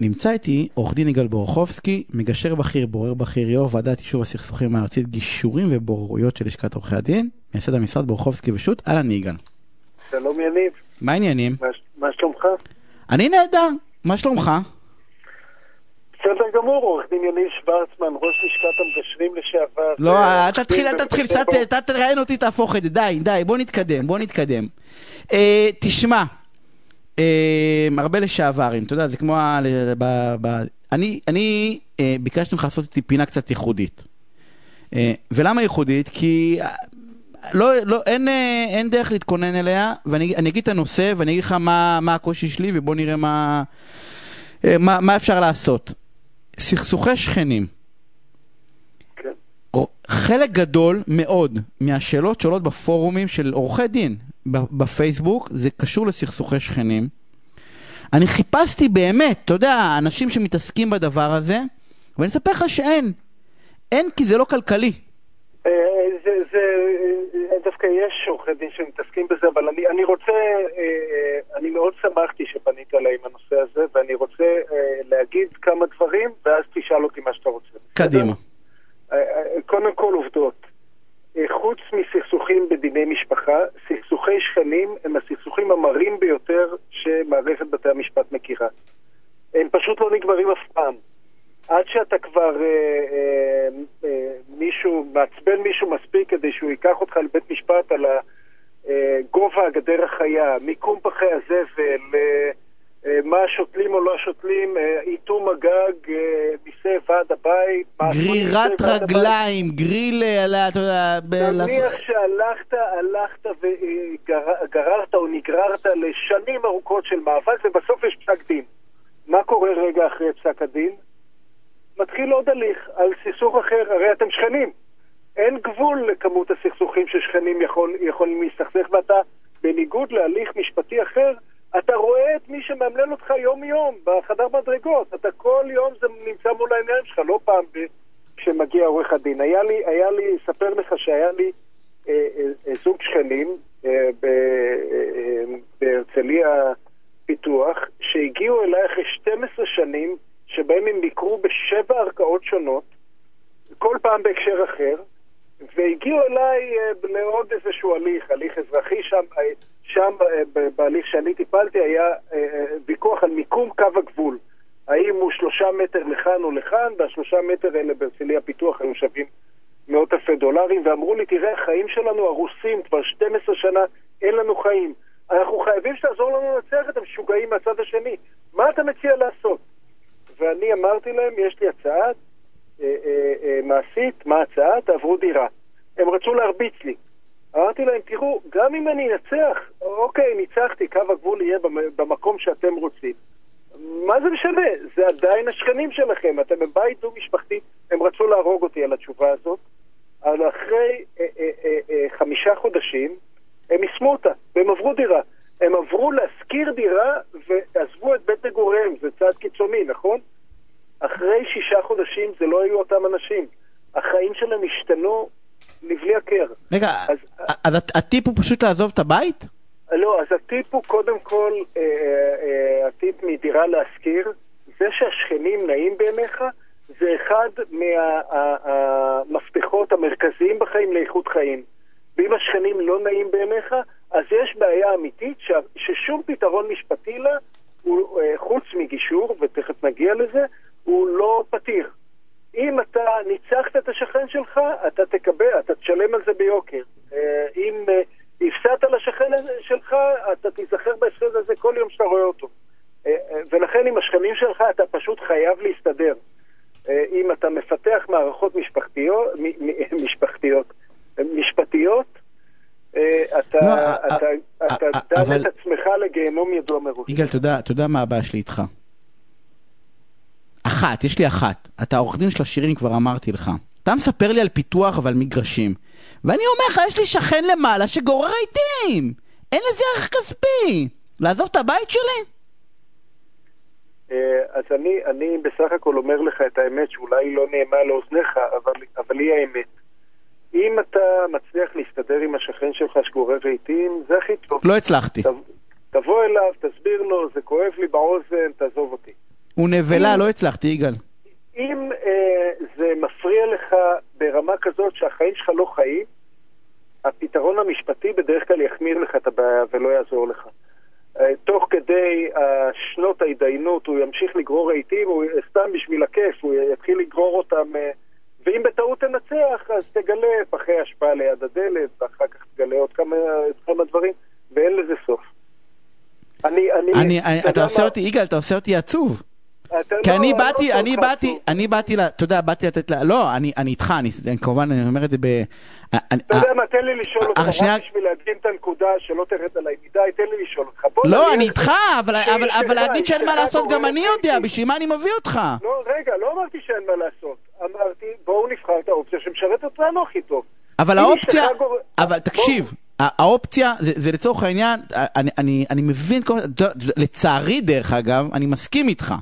נמצא איתי עורך דין יגאל בורחובסקי, מגשר בכיר, בורר בכיר, יו"ר ועדת יישוב הסכסוכים הארצית, גישורים ובוררויות של לשכת עורכי הדין, מייסד המשרד בורחובסקי ושות', אהלן יגאל. שלום יניב, מה העניינים? מה, מה שלומך? אני נהדר, מה שלומך? בסדר גמור, עורך דין יניב שוורצמן, ראש לשכת המגשרים לשעבר. לא, אה, אל תתחיל, אל תתחיל, אתה תראיין אותי, תהפוך את זה, די, די, בוא נתקדם, בוא נתקדם. אה, תשמע, אה, הרבה לשעברים, אתה יודע, זה כמו, ה- ב- ב- אני, אני אה, ביקשתי ממך לעשות איתי פינה קצת ייחודית. אה, ולמה ייחודית? כי אה, לא, לא, אין, אה, אין דרך להתכונן אליה, ואני אני אגיד את הנושא, ואני אגיד לך מה, מה הקושי שלי, ובוא נראה מה, אה, מה, מה אפשר לעשות. סכסוכי שכנים. כן. חלק גדול מאוד מהשאלות שעולות בפורומים של עורכי דין בפייסבוק, זה קשור לסכסוכי שכנים. אני חיפשתי באמת, אתה יודע, אנשים שמתעסקים בדבר הזה, ואני אספר לך שאין. אין כי זה לא כלכלי. אה, זה, זה, אה, דווקא יש עורכי דין שמתעסקים בזה, אבל אני, אני רוצה, אה, אני מאוד שמחתי שפנית אליי עם הנושא הזה, ואני רוצה להגיד כמה דברים, ואז תשאל אותי מה שאתה רוצה. קדימה. קודם כל עובדות. אה, חוץ מסכסוכים בדיני משפחה, סכסוכי שכנים הם הסכסוכים המרים ביותר שמערכת בתי המשפט מכירה. הם פשוט לא נגמרים אף פעם. עד שאתה כבר אה, אה, אה, מישהו, מעצבן מישהו מספיק כדי שהוא ייקח אותך לבית משפט על אה, גובה הגדר החיה, מיקום פחי הזבל, אה, מה שותלים או לא שותלים, אה, איתום הגג, אה, מיסי ועד הבית, גרירת. רגליים, גריל, אה, אתה יודע, נניח שהלכת, הלכת וגררת או נגררת לשנים ארוכות של מאבק ובסוף יש פסק דין. מה קורה רגע אחרי פסק הדין? מתחיל עוד הליך על סכסוך אחר, הרי אתם שכנים. אין גבול לכמות הסכסוכים ששכנים יכול, יכולים להסתכסך ואתה, בניגוד להליך משפטי אחר, אתה רואה את מי שמאמלל אותך יום-יום בחדר מדרגות. אתה כל יום זה נמצא מול העיניים שלך, לא פעם כשמגיע עורך הדין. היה לי, היה לי, אספר לך שהיה לי אה, אה, אה, זוג שכנים אה, אה, אה, בהרצליה פיתוח, שהגיעו אליי אחרי 12 שנים, שבהם הם ביקרו בשבע ערכאות שונות, כל פעם בהקשר אחר, והגיעו אליי לעוד איזשהו הליך, הליך אזרחי שם, בהליך שאני טיפלתי היה אה, אה, ויכוח על מיקום קו הגבול. האם הוא שלושה מטר לכאן או לכאן, והשלושה מטר האלה בהרצליה פיתוח היו שווים מאות אלפי דולרים, ואמרו לי, תראה, החיים שלנו הרוסים כבר 12 שנה, אין לנו חיים. אנחנו חייבים שתעזור לנו לנצח את המשוגעים מהצד השני. מה אתה מציע לעשות? ואני אמרתי להם, יש לי הצעה אה, אה, אה, מעשית, מה ההצעה? תעברו דירה. הם רצו להרביץ לי. אמרתי להם, תראו, גם אם אני אנצח, אוקיי, ניצחתי, קו הגבול יהיה במ- במקום שאתם רוצים. מה זה משנה? זה עדיין השכנים שלכם, אתם בבית דו-משפחתי, הם רצו להרוג אותי על התשובה הזאת, אבל אחרי אה, אה, אה, חמישה חודשים, הם יישמו אותה, והם עברו דירה. הם עברו להשכיר דירה ועזבו את בית מגוריהם, זה צעד קיצוני, נכון? אחרי שישה חודשים זה לא היו אותם אנשים. החיים שלהם השתנו לבלי הכר. רגע, אז- אז הט- הטיפ הוא פשוט לעזוב את הבית? לא, אז הטיפ הוא קודם כל, אה, אה, הטיפ מדירה להשכיר, זה שהשכנים נעים בעיניך, זה אחד מהמפתחות המרכזיים בחיים לאיכות חיים. ואם השכנים לא נעים בעיניך, אז יש בעיה אמיתית ש, ששום פתרון משפטי לה, הוא, אה, חוץ מגישור, ותכף נגיע לזה, הוא לא פתיר. אם אתה ניצחת את השכן שלך, אתה תקבל, אתה תשלם על זה ביוקר. אה, אם אה, הפסדת לשכן שלך, אתה תיזכר בהפסד הזה כל יום שאתה רואה אותו. אה, ולכן עם השכנים שלך אתה פשוט חייב להסתדר. אם אתה מפתח מערכות משפחתיות, משפחתיות, משפטיות, אתה, לא, אתה, אתה דן אבל- את עצמך לגיהנום ידוע מראש. יגאל, אתה יודע מה הבעיה שלי איתך? אחת, יש לי אחת. אתה העורך דין של השירים, כבר אמרתי לך. אתה מספר לי על פיתוח ועל מגרשים. ואני אומר לך, יש לי שכן למעלה שגורר רהיטים. אין לזה ערך כספי. לעזוב את הבית שלי? אה, אז אני, אני בסך הכל אומר לך את האמת שאולי לא נעימה לאוזניך, אבל, אבל היא האמת. אם אתה מצליח להסתדר עם השכן שלך שגורר רהיטים, זה הכי טוב. לא הצלחתי. תב- תבוא אליו, תסביר לו, זה כואב לי באוזן, תעזוב אותי. הוא נבלה, לא הצלחתי, יגאל. אם אה, זה מפריע לך ברמה כזאת שהחיים שלך לא חיים, הפתרון המשפטי בדרך כלל יחמיר לך את הבעיה ולא יעזור לך. אה, תוך כדי אה, שנות ההתדיינות הוא ימשיך לגרור רהיטים, סתם בשביל הכיף, הוא יתחיל לגרור אותם, אה, ואם בטעות תנצח, אז תגלה פחי השפעה ליד הדלת, ואחר כך תגלה עוד כמה, כמה דברים, ואין לזה סוף. אני, אני, אני, אני אתה עושה. אותי, יגאל, אתה עושה אותי עצוב. כי אני באתי, אני באתי, אני באתי, אתה יודע, באתי לתת לה, לא, אני איתך, אני כמובן, אני אומר את זה ב... אתה יודע מה, תן לי לשאול אותך, רק בשביל להדגים את הנקודה שלא תרד עליי מדי, תן לי לשאול אותך. לא, אני איתך, אבל להגיד שאין מה לעשות גם אני יודע, בשביל מה אני מביא אותך? לא, רגע, לא אמרתי שאין מה לעשות. אמרתי, בואו נבחר את האופציה שמשרת אותנו הכי טוב. אבל האופציה, אבל תקשיב. האופציה, זה, זה לצורך העניין, אני, אני, אני מבין, לצערי דרך אגב, אני מסכים איתך.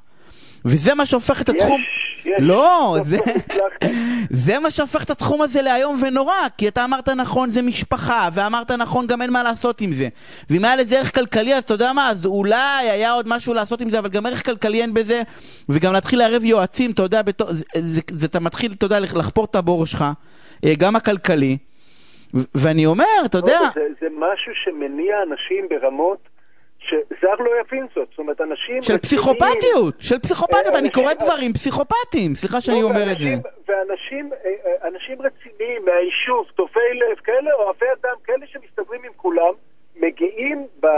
וזה מה שהופך את התחום... יש, יש. לא, זה, זה מה שהופך את התחום הזה לאיום ונורא, כי אתה אמרת נכון, זה משפחה, ואמרת נכון, גם אין מה לעשות עם זה. ואם היה לזה ערך כלכלי, אז אתה יודע מה, אז אולי היה עוד משהו לעשות עם זה, אבל גם ערך כלכלי אין בזה, וגם להתחיל לערב יועצים, אתה יודע, בתור, זה, זה, זה, אתה מתחיל, אתה יודע, לחפור את הבור שלך, אה, גם הכלכלי, ואני אומר, אתה יודע... זה, זה משהו שמניע אנשים ברמות... שזר לא יבין זאת, זאת אומרת, אנשים... של פסיכופתיות, של פסיכופתיות, אני קורא דברים פסיכופתיים, סליחה שאני לא, אומר את זה. ואנשים אה, אה, אנשים רציניים מהיישוב, טובי לב, כאלה אוהבי אדם, כאלה שמסתדרים עם כולם, מגיעים אה,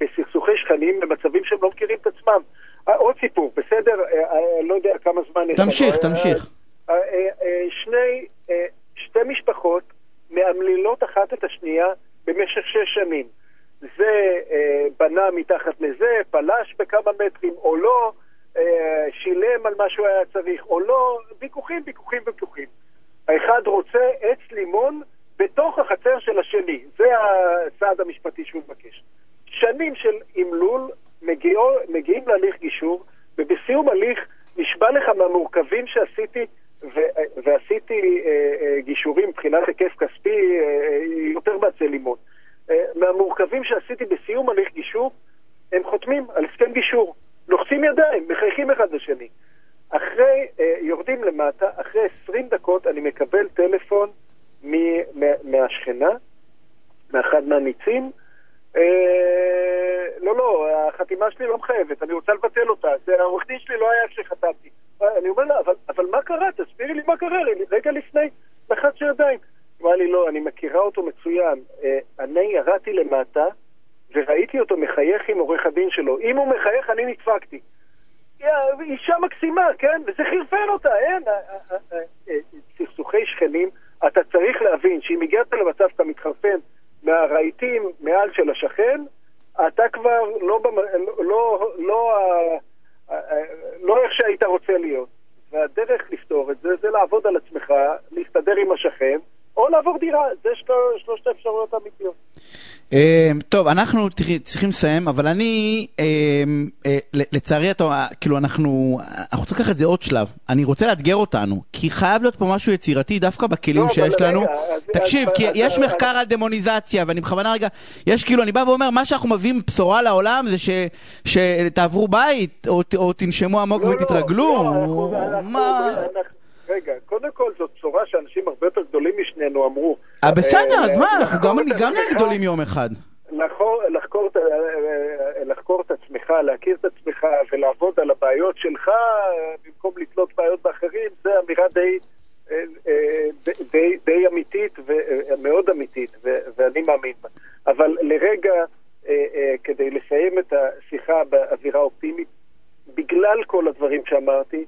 בסכסוכי שכנים למצבים שהם לא מכירים את עצמם. עוד סיפור, בסדר? לא יודע כמה זמן... תמשיך, תמשיך. שני, שתי משפחות מאמלילות אחת את השנייה במשך שש שנים. זה אה, בנה מתחת לזה, פלש בכמה מטרים או לא, אה, שילם על מה שהוא היה צריך או לא, ויכוחים, ויכוחים, ויכוחים. האחד רוצה עץ לימון בתוך החצר של השני, זה הצעד המשפטי שהוא מבקש. שנים של אמלול מגיעו, מגיעים להליך גישור, ובסיום הליך נשבע לך מהמורכבים שעשיתי, ו, ועשיתי אה, אה, גישורים מבחינת היקף כספי אה, יותר בעצי לימון. אה, מהמורכבים שעשיתי בסיום הליך גישור, הם חותמים על הסכם גישור. לוחצים ידיים, מחייכים אחד לשני. אחרי, אה, יורדים למטה, אחרי 20 דקות אני מקבל טלפון מהשכנה, מאחד מהניצים, אה, לא, לא, החתימה שלי לא מחייבת, אני רוצה לבטל אותה. העורך דין שלי לא היה כשחתמתי. אני אומר לה, אבל, אבל מה קרה? תסבירי לי מה קרה. רגע לפני, לחץ של ידיים. אמרה לי, לא, אני מכירה אותו מצוין. אה, אני ירדתי למטה וראיתי אותו מחייך עם עורך הדין שלו. אם הוא מחייך, אני נדפקתי. אישה מקסימה, כן? וזה חרפן אותה, אין. אה, אה, סכסוכי שכנים, אתה צריך להבין שאם הגעת למצב שאתה מתחרפן מהרהיטים מעל של השכן, אתה כבר לא, במ... לא, לא, לא, לא איך שהיית רוצה להיות. והדרך לפתור את זה, זה לעבוד על עצמך, להסתדר עם השכן, או לעבור דירה, זה שלושת האפשרויות האמיתיות. אמ, טוב, אנחנו צריכים לסיים, אבל אני, אמ, אה, לצערי, כאילו, אנחנו, אנחנו צריכים לקחת את זה עוד שלב. אני רוצה לאתגר אותנו, כי חייב להיות פה משהו יצירתי דווקא בכלים לא, שיש לנו. תקשיב, כי יש מחקר על דמוניזציה, ואני בכוונה רגע, יש כאילו, אני בא ואומר, מה שאנחנו מביאים בשורה לעולם זה שתעברו בית, או תנשמו עמוק לא, לא, ותתרגלו. מה... רגע, קודם כל זאת צורה שאנשים הרבה יותר גדולים משנינו אמרו. אה, בסדר, אז מה, אנחנו גם נהיה גדולים יום אחד. לחקור, לחקור את עצמך, להכיר את עצמך ולעבוד על הבעיות שלך במקום לתלות בעיות באחרים, זה אמירה די, די, די אמיתית ומאוד אמיתית, ואני מאמין בה. אבל לרגע, כדי לסיים את השיחה באווירה אופטימית, בגלל כל הדברים שאמרתי,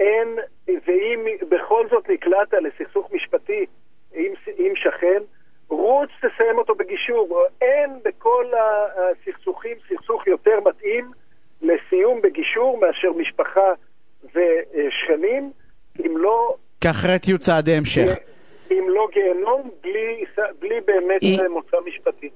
אין, ואם בכל זאת נקלעת לסכסוך משפטי עם, עם שכן, רוץ תסיים אותו בגישור. אין בכל הסכסוכים סכסוך יותר מתאים לסיום בגישור מאשר משפחה ושכנים, אם לא... כאחרת יהיו צעדי המשך. אם לא גיהנום, בלי, בלי באמת היא... מוצא משפטי.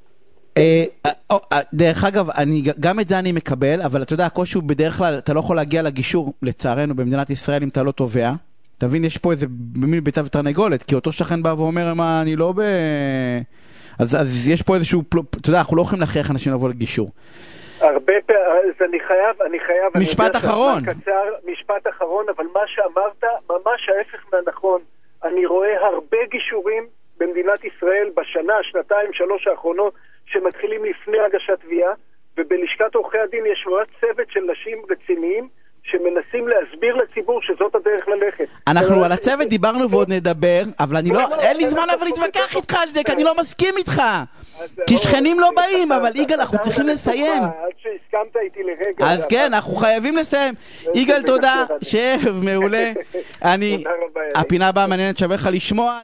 אה, אה, אה, דרך אגב, אני, גם את זה אני מקבל, אבל אתה יודע, הקושי הוא בדרך כלל, אתה לא יכול להגיע לגישור, לצערנו, במדינת ישראל, אם אתה לא תובע. אתה מבין, יש פה איזה מין ביצה ותרנגולת, כי אותו שכן בא ואומר, מה, אני לא ב... אז, אז יש פה איזשהו, אתה יודע, אנחנו לא יכולים להכריח אנשים לבוא לגישור. הרבה פעמים, אז אני חייב, אני חייב... אני משפט יודע אחרון. קצר, משפט אחרון, אבל מה שאמרת, ממש ההפך מהנכון. אני רואה הרבה גישורים במדינת ישראל בשנה, שנתיים, שלוש האחרונות, שמתחילים לפני הגשת תביעה, ובלשכת עורכי הדין יש ממש צוות של נשים רציניים, שמנסים להסביר לציבור שזאת הדרך ללכת. אנחנו על הצוות דיברנו ועוד נדבר, אבל אני לא, אין לי זמן אבל להתווכח איתך על זה, כי אני לא מסכים איתך. כי שכנים לא באים, אבל יגאל, אנחנו צריכים לסיים. עד שהסכמת איתי לרגע. אז כן, אנחנו חייבים לסיים. יגאל, תודה, שב, מעולה. אני. הפינה הבאה מעניינת, שווה לך לשמוע.